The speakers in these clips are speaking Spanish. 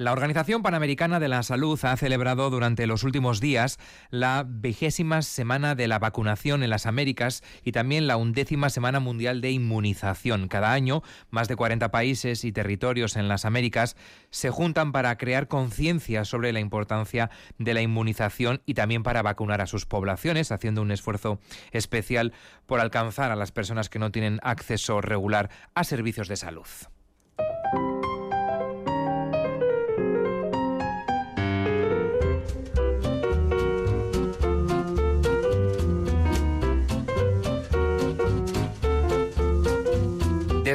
La Organización Panamericana de la Salud ha celebrado durante los últimos días la vigésima semana de la vacunación en las Américas y también la undécima semana mundial de inmunización. Cada año, más de 40 países y territorios en las Américas se juntan para crear conciencia sobre la importancia de la inmunización y también para vacunar a sus poblaciones, haciendo un esfuerzo especial por alcanzar a las personas que no tienen acceso regular a servicios de salud.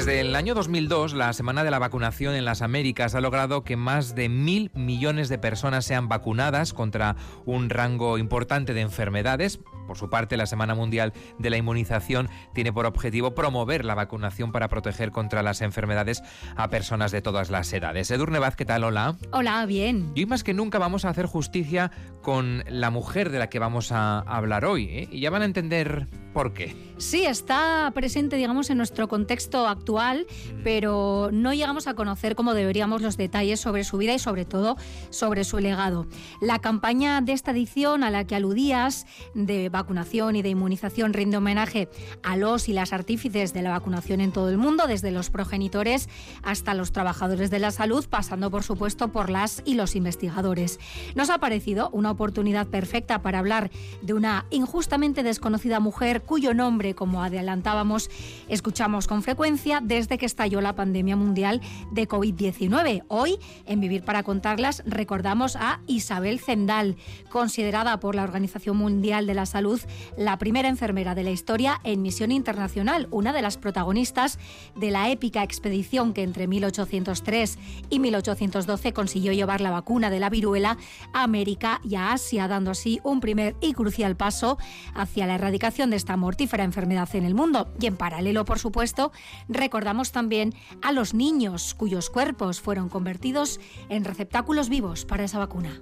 Desde el año 2002, la Semana de la Vacunación en las Américas ha logrado que más de mil millones de personas sean vacunadas contra un rango importante de enfermedades. Por su parte, la Semana Mundial de la Inmunización tiene por objetivo promover la vacunación para proteger contra las enfermedades a personas de todas las edades. Edurne Vaz, ¿qué tal? Hola. Hola, bien. Y hoy más que nunca vamos a hacer justicia con la mujer de la que vamos a hablar hoy. ¿eh? Y ya van a entender por qué. Sí, está presente, digamos, en nuestro contexto actual, pero no llegamos a conocer como deberíamos los detalles sobre su vida y sobre todo sobre su legado. La campaña de esta edición a la que aludías de vacunación y de inmunización rinde homenaje a los y las artífices de la vacunación en todo el mundo, desde los progenitores hasta los trabajadores de la salud, pasando por supuesto por las y los investigadores. Nos ha parecido una oportunidad perfecta para hablar de una injustamente desconocida mujer cuyo nombre, como adelantábamos, escuchamos con frecuencia desde que estalló la pandemia mundial de COVID-19. Hoy, en Vivir para Contarlas, recordamos a Isabel Zendal, considerada por la Organización Mundial de la Salud la primera enfermera de la historia en misión internacional, una de las protagonistas de la épica expedición que entre 1803 y 1812 consiguió llevar la vacuna de la viruela a América y a Asia, dando así un primer y crucial paso hacia la erradicación de esta mortífera enfermedad en el mundo. Y en paralelo, por supuesto, recordamos también a los niños cuyos cuerpos fueron convertidos en receptáculos vivos para esa vacuna.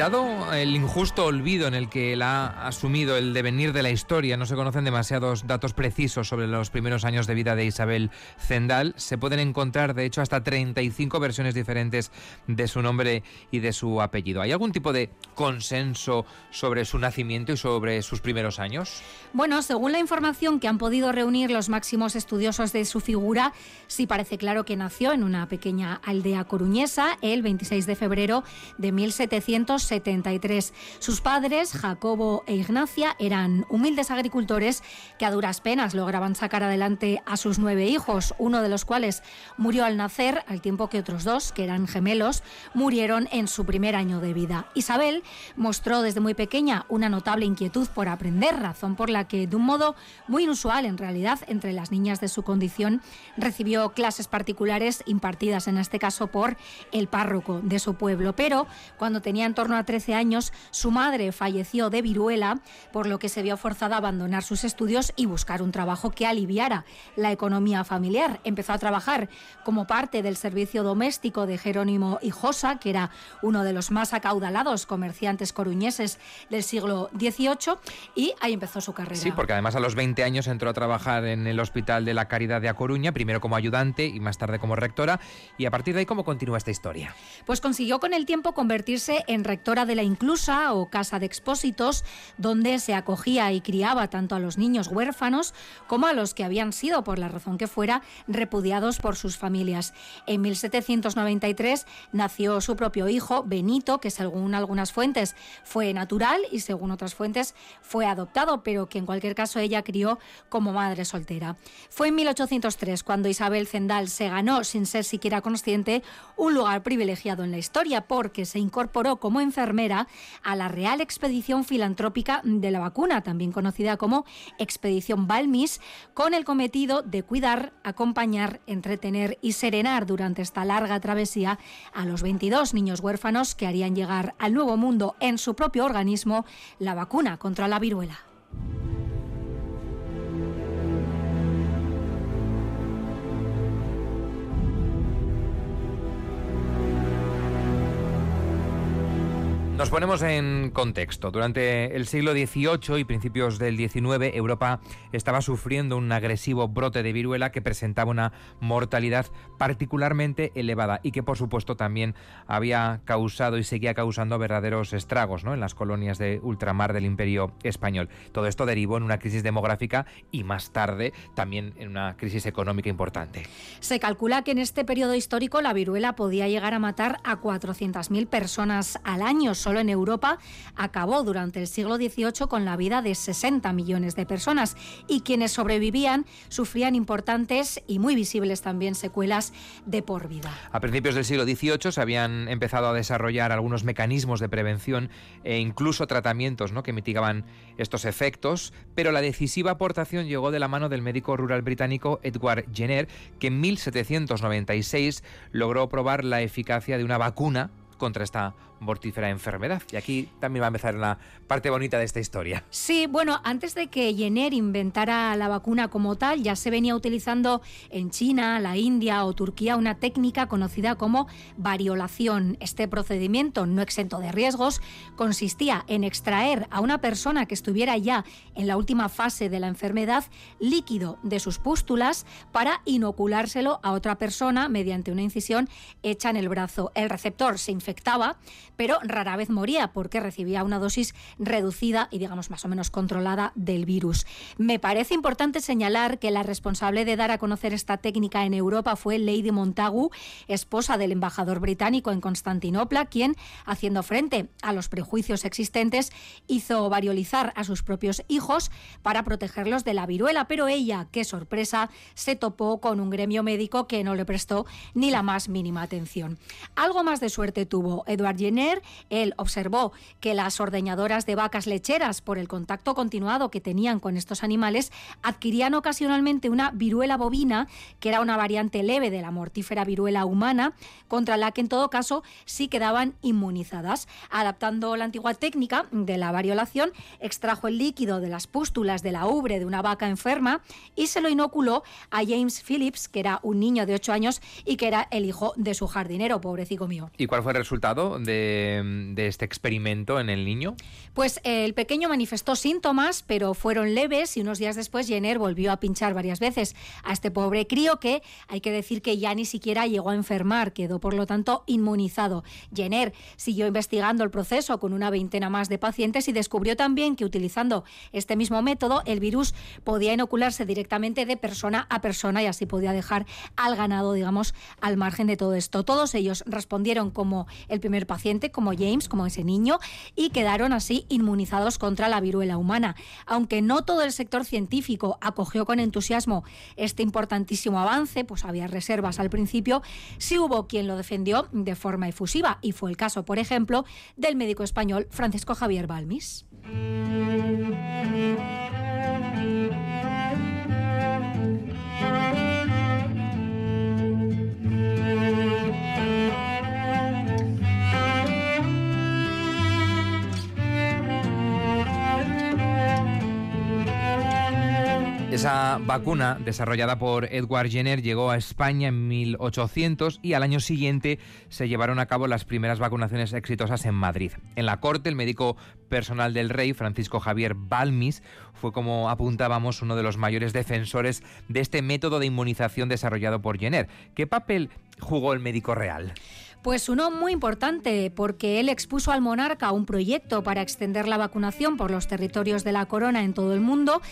Dado el injusto olvido en el que él ha asumido el devenir de la historia, no se conocen demasiados datos precisos sobre los primeros años de vida de Isabel Zendal. Se pueden encontrar, de hecho, hasta 35 versiones diferentes de su nombre y de su apellido. ¿Hay algún tipo de consenso sobre su nacimiento y sobre sus primeros años? Bueno, según la información que han podido reunir los máximos estudiosos de su figura, sí parece claro que nació en una pequeña aldea coruñesa el 26 de febrero de 1700 73. Sus padres, Jacobo e Ignacia, eran humildes agricultores que a duras penas lograban sacar adelante a sus nueve hijos, uno de los cuales murió al nacer, al tiempo que otros dos, que eran gemelos, murieron en su primer año de vida. Isabel mostró desde muy pequeña una notable inquietud por aprender, razón por la que, de un modo muy inusual en realidad entre las niñas de su condición, recibió clases particulares impartidas en este caso por el párroco de su pueblo. Pero cuando tenía en torno a 13 años, su madre falleció de viruela, por lo que se vio forzada a abandonar sus estudios y buscar un trabajo que aliviara la economía familiar. Empezó a trabajar como parte del servicio doméstico de Jerónimo Hijosa, que era uno de los más acaudalados comerciantes coruñeses del siglo XVIII, y ahí empezó su carrera. Sí, porque además a los 20 años entró a trabajar en el Hospital de la Caridad de A Coruña, primero como ayudante y más tarde como rectora, y a partir de ahí, ¿cómo continúa esta historia? Pues consiguió con el tiempo convertirse en de la Inclusa o Casa de Expósitos, donde se acogía y criaba tanto a los niños huérfanos como a los que habían sido, por la razón que fuera, repudiados por sus familias. En 1793 nació su propio hijo, Benito, que según algunas fuentes fue natural y según otras fuentes fue adoptado, pero que en cualquier caso ella crió como madre soltera. Fue en 1803 cuando Isabel Zendal se ganó, sin ser siquiera consciente, un lugar privilegiado en la historia, porque se incorporó como enfermera enfermera a la Real Expedición Filantrópica de la Vacuna, también conocida como Expedición Balmis, con el cometido de cuidar, acompañar, entretener y serenar durante esta larga travesía a los 22 niños huérfanos que harían llegar al nuevo mundo en su propio organismo la vacuna contra la viruela. Nos ponemos en contexto. Durante el siglo XVIII y principios del XIX, Europa estaba sufriendo un agresivo brote de viruela que presentaba una mortalidad particularmente elevada y que, por supuesto, también había causado y seguía causando verdaderos estragos en las colonias de ultramar del Imperio Español. Todo esto derivó en una crisis demográfica y más tarde también en una crisis económica importante. Se calcula que en este periodo histórico la viruela podía llegar a matar a 400.000 personas al año solo en Europa, acabó durante el siglo XVIII con la vida de 60 millones de personas y quienes sobrevivían sufrían importantes y muy visibles también secuelas de por vida. A principios del siglo XVIII se habían empezado a desarrollar algunos mecanismos de prevención e incluso tratamientos ¿no? que mitigaban estos efectos, pero la decisiva aportación llegó de la mano del médico rural británico Edward Jenner, que en 1796 logró probar la eficacia de una vacuna contra esta mortífera enfermedad. Y aquí también va a empezar la parte bonita de esta historia. Sí, bueno, antes de que Jenner inventara la vacuna como tal, ya se venía utilizando en China, la India o Turquía una técnica conocida como variolación. Este procedimiento, no exento de riesgos, consistía en extraer a una persona que estuviera ya en la última fase de la enfermedad líquido de sus pústulas para inoculárselo a otra persona mediante una incisión hecha en el brazo. El receptor se infectaba, pero rara vez moría porque recibía una dosis reducida y digamos más o menos controlada del virus. Me parece importante señalar que la responsable de dar a conocer esta técnica en Europa fue Lady Montagu, esposa del embajador británico en Constantinopla, quien, haciendo frente a los prejuicios existentes, hizo variolizar a sus propios hijos para protegerlos de la viruela, pero ella, qué sorpresa, se topó con un gremio médico que no le prestó ni la más mínima atención. Algo más de suerte tuvo Edward Jenner él observó que las ordeñadoras de vacas lecheras, por el contacto continuado que tenían con estos animales, adquirían ocasionalmente una viruela bovina, que era una variante leve de la mortífera viruela humana, contra la que en todo caso sí quedaban inmunizadas. Adaptando la antigua técnica de la variolación, extrajo el líquido de las pústulas de la ubre de una vaca enferma y se lo inoculó a James Phillips, que era un niño de 8 años y que era el hijo de su jardinero, pobrecito mío. ¿Y cuál fue el resultado de de, este experimento en el niño? Pues eh, el pequeño manifestó síntomas, pero fueron leves y unos días después Jenner volvió a pinchar varias veces a este pobre crío que hay que decir que ya ni siquiera llegó a enfermar, quedó por lo tanto inmunizado. Jenner siguió investigando el proceso con una veintena más de pacientes y descubrió también que utilizando este mismo método el virus podía inocularse directamente de persona a persona y así podía dejar al ganado, digamos, al margen de todo esto. Todos ellos respondieron como el primer paciente como James, como ese niño, y quedaron así inmunizados contra la viruela humana. Aunque no todo el sector científico acogió con entusiasmo este importantísimo avance, pues había reservas al principio, sí hubo quien lo defendió de forma efusiva, y fue el caso, por ejemplo, del médico español Francisco Javier Balmis. Esa vacuna, desarrollada por Edward Jenner, llegó a España en 1800 y al año siguiente se llevaron a cabo las primeras vacunaciones exitosas en Madrid. En la corte, el médico personal del rey, Francisco Javier Balmis, fue como apuntábamos uno de los mayores defensores de este método de inmunización desarrollado por Jenner. ¿Qué papel jugó el médico real? Pues uno muy importante, porque él expuso al monarca un proyecto para extender la vacunación por los territorios de la corona en todo el mundo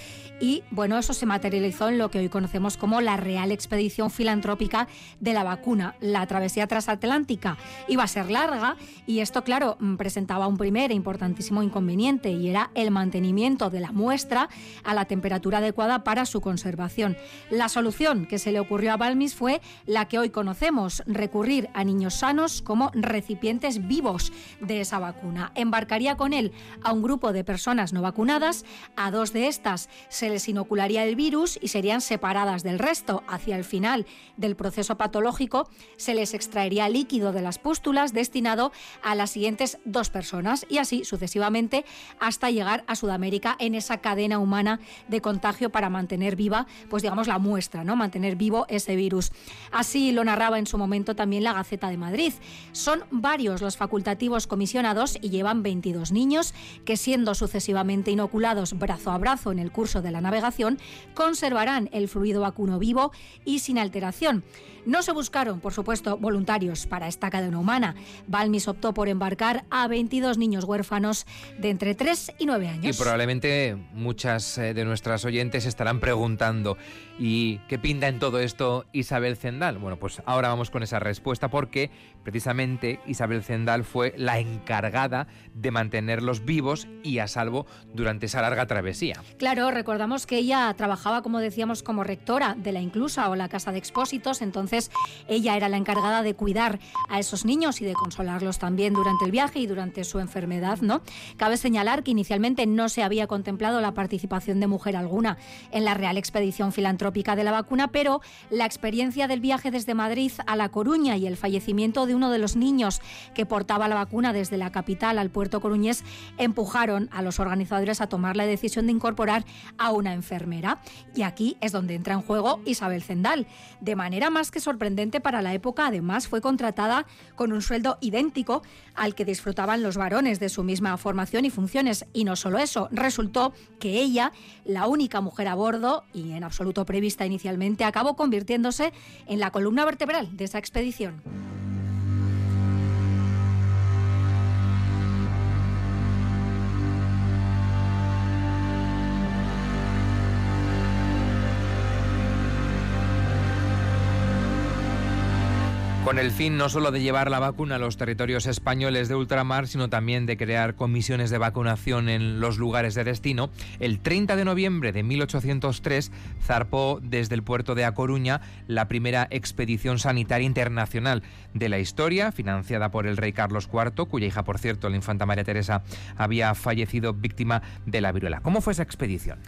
y bueno, eso se materializó en lo que hoy conocemos como la Real Expedición Filantrópica de la Vacuna. La travesía transatlántica iba a ser larga y esto, claro, mm, presentaba un primer e importantísimo inconveniente y era el mantenimiento de la muestra a la temperatura adecuada para su conservación. La solución que se le ocurrió a Balmis fue la que hoy conocemos, recurrir a niños sanos como recipientes vivos de esa vacuna. Embarcaría con él a un grupo de personas no vacunadas, a dos de estas se les inocularía el virus y serían separadas del resto. Hacia el final del proceso patológico se les extraería líquido de las pústulas destinado a las siguientes dos personas y así sucesivamente hasta llegar a Sudamérica en esa cadena humana de contagio para mantener viva, pues digamos, la muestra, ¿no? Mantener vivo ese virus. Así lo narraba en su momento también la Gaceta de Madrid. Son varios los facultativos comisionados y llevan 22 niños que siendo sucesivamente inoculados brazo a brazo en el curso de la navegación, conservarán el fluido vacuno vivo y sin alteración. No se buscaron, por supuesto, voluntarios para esta cadena humana. Balmis optó por embarcar a 22 niños huérfanos de entre 3 y 9 años. Y probablemente muchas eh, de nuestras oyentes estarán preguntando, ¿y qué pinta en todo esto Isabel Zendal? Bueno, pues ahora vamos con esa respuesta porque precisamente Isabel Zendal fue la encargada de mantenerlos vivos y a salvo durante esa larga travesía. Claro, recordamos que ella trabajaba, como decíamos, como rectora de la Inclusa o la Casa de Expósitos, entonces ella era la encargada de cuidar a esos niños y de consolarlos también durante el viaje y durante su enfermedad, ¿no? Cabe señalar que inicialmente no se había contemplado la participación de mujer alguna en la Real Expedición Filantrópica de la vacuna, pero la experiencia del viaje desde Madrid a La Coruña y el fallecimiento de uno de los niños que portaba la vacuna desde la capital al puerto coruñés empujaron a los organizadores a tomar la decisión de incorporar a una enfermera. Y aquí es donde entra en juego Isabel Zendal. De manera más que sorprendente para la época, además fue contratada con un sueldo idéntico al que disfrutaban los varones de su misma formación y funciones. Y no solo eso, resultó que ella, la única mujer a bordo y en absoluto prevista inicialmente, acabó convirtiéndose en la columna vertebral de esa expedición. Con el fin no solo de llevar la vacuna a los territorios españoles de ultramar, sino también de crear comisiones de vacunación en los lugares de destino, el 30 de noviembre de 1803 zarpó desde el puerto de A Coruña la primera expedición sanitaria internacional de la historia, financiada por el rey Carlos IV, cuya hija, por cierto, la infanta María Teresa, había fallecido víctima de la viruela. ¿Cómo fue esa expedición?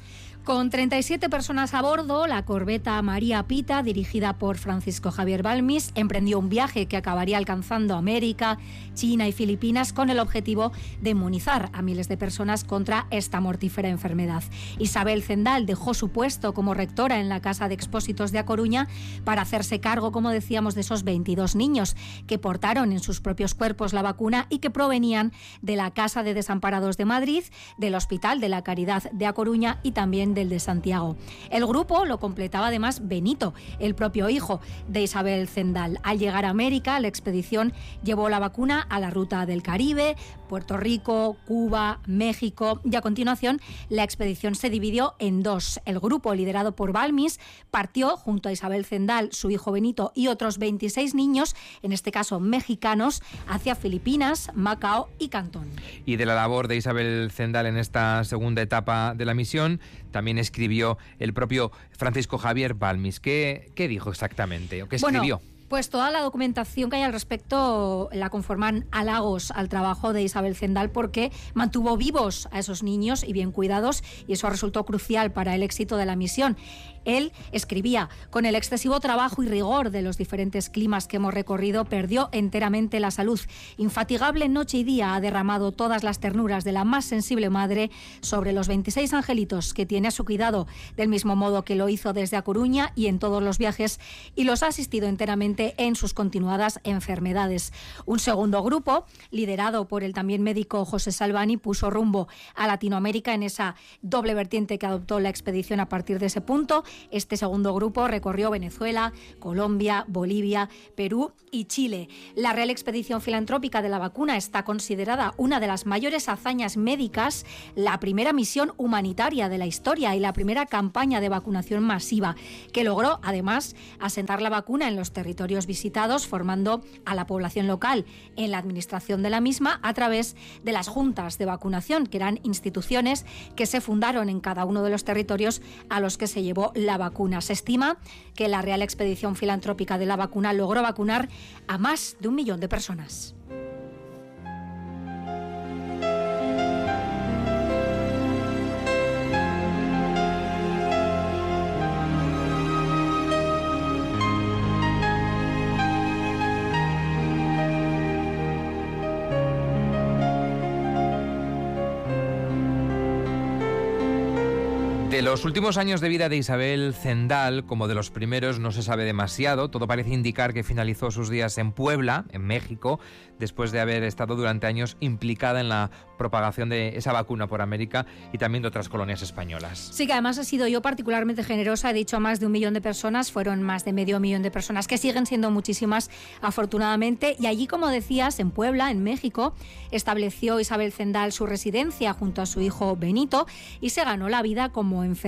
Con 37 personas a bordo, la corbeta María Pita, dirigida por Francisco Javier Balmis, emprendió un viaje que acabaría alcanzando América, China y Filipinas con el objetivo de inmunizar a miles de personas contra esta mortífera enfermedad. Isabel Zendal dejó su puesto como rectora en la Casa de Expósitos de A Coruña para hacerse cargo, como decíamos, de esos 22 niños que portaron en sus propios cuerpos la vacuna y que provenían de la Casa de Desamparados de Madrid, del Hospital de la Caridad de A Coruña y también del de Santiago. El grupo lo completaba además Benito, el propio hijo de Isabel Zendal. Al llegar a América, la expedición llevó la vacuna a la ruta del Caribe, Puerto Rico, Cuba, México y a continuación la expedición se dividió en dos. El grupo liderado por Balmis partió junto a Isabel Zendal, su hijo Benito y otros 26 niños, en este caso mexicanos, hacia Filipinas, Macao y Cantón. Y de la labor de Isabel Zendal en esta segunda etapa de la misión, escribió el propio Francisco Javier Balmis. ¿Qué, qué dijo exactamente? ¿O qué escribió? Pues toda la documentación que hay al respecto la conforman halagos al trabajo de Isabel Zendal porque mantuvo vivos a esos niños y bien cuidados y eso resultó crucial para el éxito de la misión. Él escribía, con el excesivo trabajo y rigor de los diferentes climas que hemos recorrido, perdió enteramente la salud. Infatigable noche y día ha derramado todas las ternuras de la más sensible madre sobre los 26 angelitos que tiene a su cuidado, del mismo modo que lo hizo desde A Coruña y en todos los viajes, y los ha asistido enteramente en sus continuadas enfermedades. Un segundo grupo, liderado por el también médico José Salvani, puso rumbo a Latinoamérica en esa doble vertiente que adoptó la expedición a partir de ese punto este segundo grupo recorrió Venezuela, Colombia, Bolivia, Perú y Chile. La Real Expedición Filantrópica de la Vacuna está considerada una de las mayores hazañas médicas, la primera misión humanitaria de la historia y la primera campaña de vacunación masiva, que logró además asentar la vacuna en los territorios visitados, formando a la población local en la administración de la misma a través de las juntas de vacunación, que eran instituciones que se fundaron en cada uno de los territorios a los que se llevó la vacuna. Se estima que la Real Expedición Filantrópica de la Vacuna logró vacunar a más de un millón de personas. Los últimos años de vida de Isabel Zendal, como de los primeros, no se sabe demasiado. Todo parece indicar que finalizó sus días en Puebla, en México, después de haber estado durante años implicada en la propagación de esa vacuna por América y también de otras colonias españolas. Sí, que además ha sido yo particularmente generosa. He dicho a más de un millón de personas, fueron más de medio millón de personas, que siguen siendo muchísimas, afortunadamente. Y allí, como decías, en Puebla, en México, estableció Isabel Zendal su residencia junto a su hijo Benito y se ganó la vida como enfermera.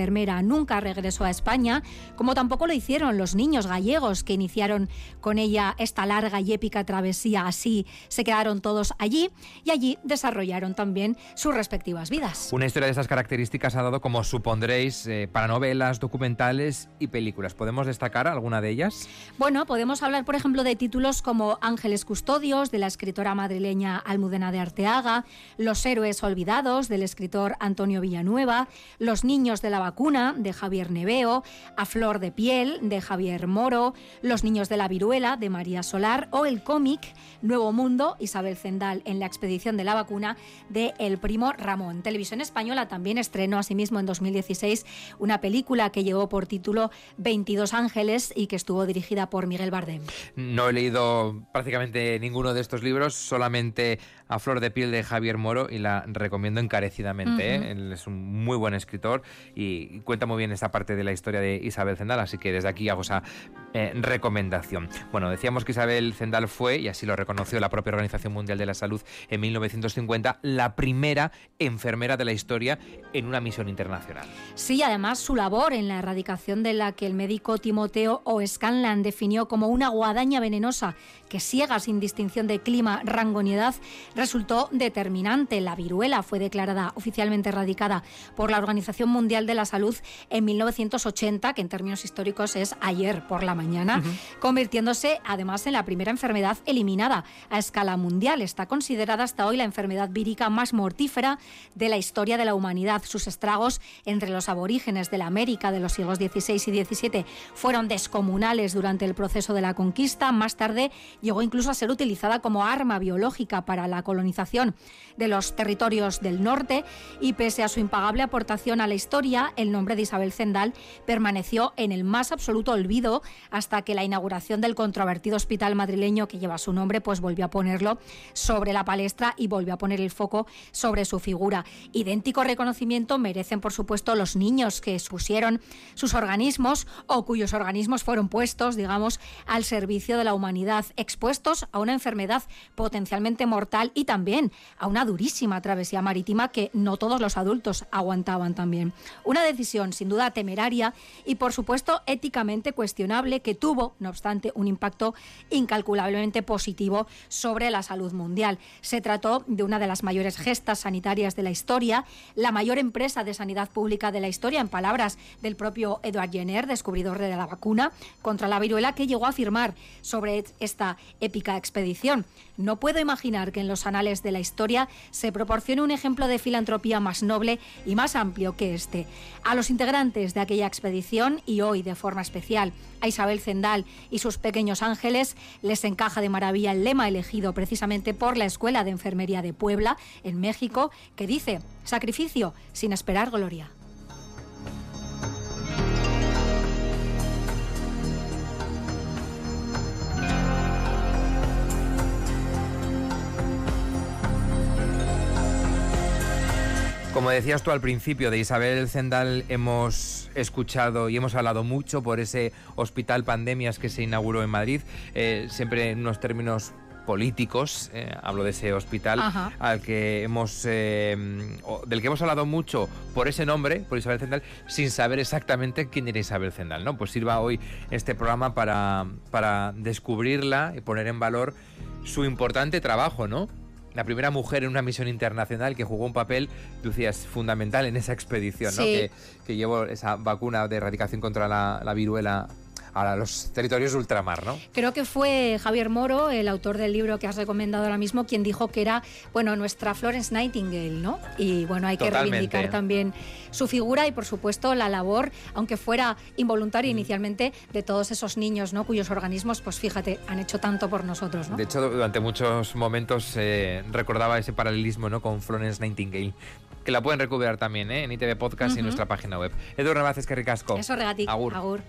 Nunca regresó a España, como tampoco lo hicieron los niños gallegos que iniciaron con ella esta larga y épica travesía. Así se quedaron todos allí y allí desarrollaron también sus respectivas vidas. Una historia de esas características ha dado, como supondréis, eh, para novelas, documentales y películas. ¿Podemos destacar alguna de ellas? Bueno, podemos hablar, por ejemplo, de títulos como Ángeles Custodios, de la escritora madrileña Almudena de Arteaga, Los héroes olvidados, del escritor Antonio Villanueva, Los niños de la vacuna de Javier Neveo, A Flor de Piel de Javier Moro, Los niños de la viruela de María Solar o el cómic Nuevo Mundo, Isabel Zendal en la expedición de la vacuna de El Primo Ramón. Televisión Española también estrenó asimismo en 2016 una película que llevó por título 22 Ángeles y que estuvo dirigida por Miguel Bardem. No he leído prácticamente ninguno de estos libros, solamente A Flor de Piel de Javier Moro y la recomiendo encarecidamente. ¿eh? Él es un muy buen escritor y cuenta muy bien esta parte de la historia de Isabel Zendal, así que desde aquí hago esa eh, recomendación. Bueno, decíamos que Isabel Zendal fue, y así lo reconoció la propia Organización Mundial de la Salud en 1950, la primera enfermera de la historia en una misión internacional. Sí, además su labor en la erradicación de la que el médico Timoteo O'Scanlan definió como una guadaña venenosa que ciega sin distinción de clima, rango ni edad, resultó determinante. La viruela fue declarada oficialmente erradicada por la Organización Mundial de la Salud en 1980, que en términos históricos es ayer por la mañana, convirtiéndose además en la primera enfermedad eliminada a escala mundial. Está considerada hasta hoy la enfermedad vírica más mortífera de la historia de la humanidad. Sus estragos entre los aborígenes de la América de los siglos XVI y XVII fueron descomunales durante el proceso de la conquista. Más tarde llegó incluso a ser utilizada como arma biológica para la colonización de los territorios del norte y pese a su impagable aportación a la historia, el nombre de Isabel Zendal permaneció en el más absoluto olvido hasta que la inauguración del controvertido hospital madrileño que lleva su nombre pues volvió a ponerlo sobre la palestra y volvió a poner el foco sobre su figura. Idéntico reconocimiento merecen por supuesto los niños que expusieron sus organismos o cuyos organismos fueron puestos, digamos, al servicio de la humanidad expuestos a una enfermedad potencialmente mortal y también a una durísima travesía marítima que no todos los adultos aguantaban también. Una decisión sin duda temeraria y por supuesto éticamente cuestionable que tuvo, no obstante, un impacto incalculablemente positivo sobre la salud mundial. Se trató de una de las mayores gestas sanitarias de la historia, la mayor empresa de sanidad pública de la historia, en palabras del propio Edward Jenner, descubridor de la vacuna contra la viruela, que llegó a afirmar sobre esta épica expedición. No puedo imaginar que en los anales de la historia se proporcione un ejemplo de filantropía más noble y más amplio que este. A los integrantes de aquella expedición y hoy de forma especial a Isabel Zendal y sus pequeños ángeles les encaja de maravilla el lema elegido precisamente por la Escuela de Enfermería de Puebla, en México, que dice, sacrificio sin esperar gloria. Como decías tú al principio, de Isabel Zendal hemos escuchado y hemos hablado mucho por ese hospital pandemias que se inauguró en Madrid, eh, siempre en unos términos políticos, eh, hablo de ese hospital al que hemos eh, del que hemos hablado mucho por ese nombre, por Isabel Zendal, sin saber exactamente quién era Isabel Zendal, ¿no? Pues sirva hoy este programa para, para descubrirla y poner en valor su importante trabajo, ¿no? La primera mujer en una misión internacional que jugó un papel, tú decías, fundamental en esa expedición, ¿no? Que, que, llevó esa vacuna de erradicación contra la, la viruela a los territorios de ultramar, ¿no? Creo que fue Javier Moro, el autor del libro que has recomendado ahora mismo, quien dijo que era, bueno, nuestra Florence Nightingale, ¿no? Y bueno, hay que reivindicar también su figura y, por supuesto, la labor, aunque fuera involuntaria mm. inicialmente, de todos esos niños, ¿no? Cuyos organismos, pues fíjate, han hecho tanto por nosotros, ¿no? De hecho, durante muchos momentos eh, recordaba ese paralelismo, ¿no? Con Florence Nightingale que la pueden recuperar también ¿eh? en ITV Podcast y en nuestra página web. Edu Navas, que ricasco. Eso, regati. Agur. Agur.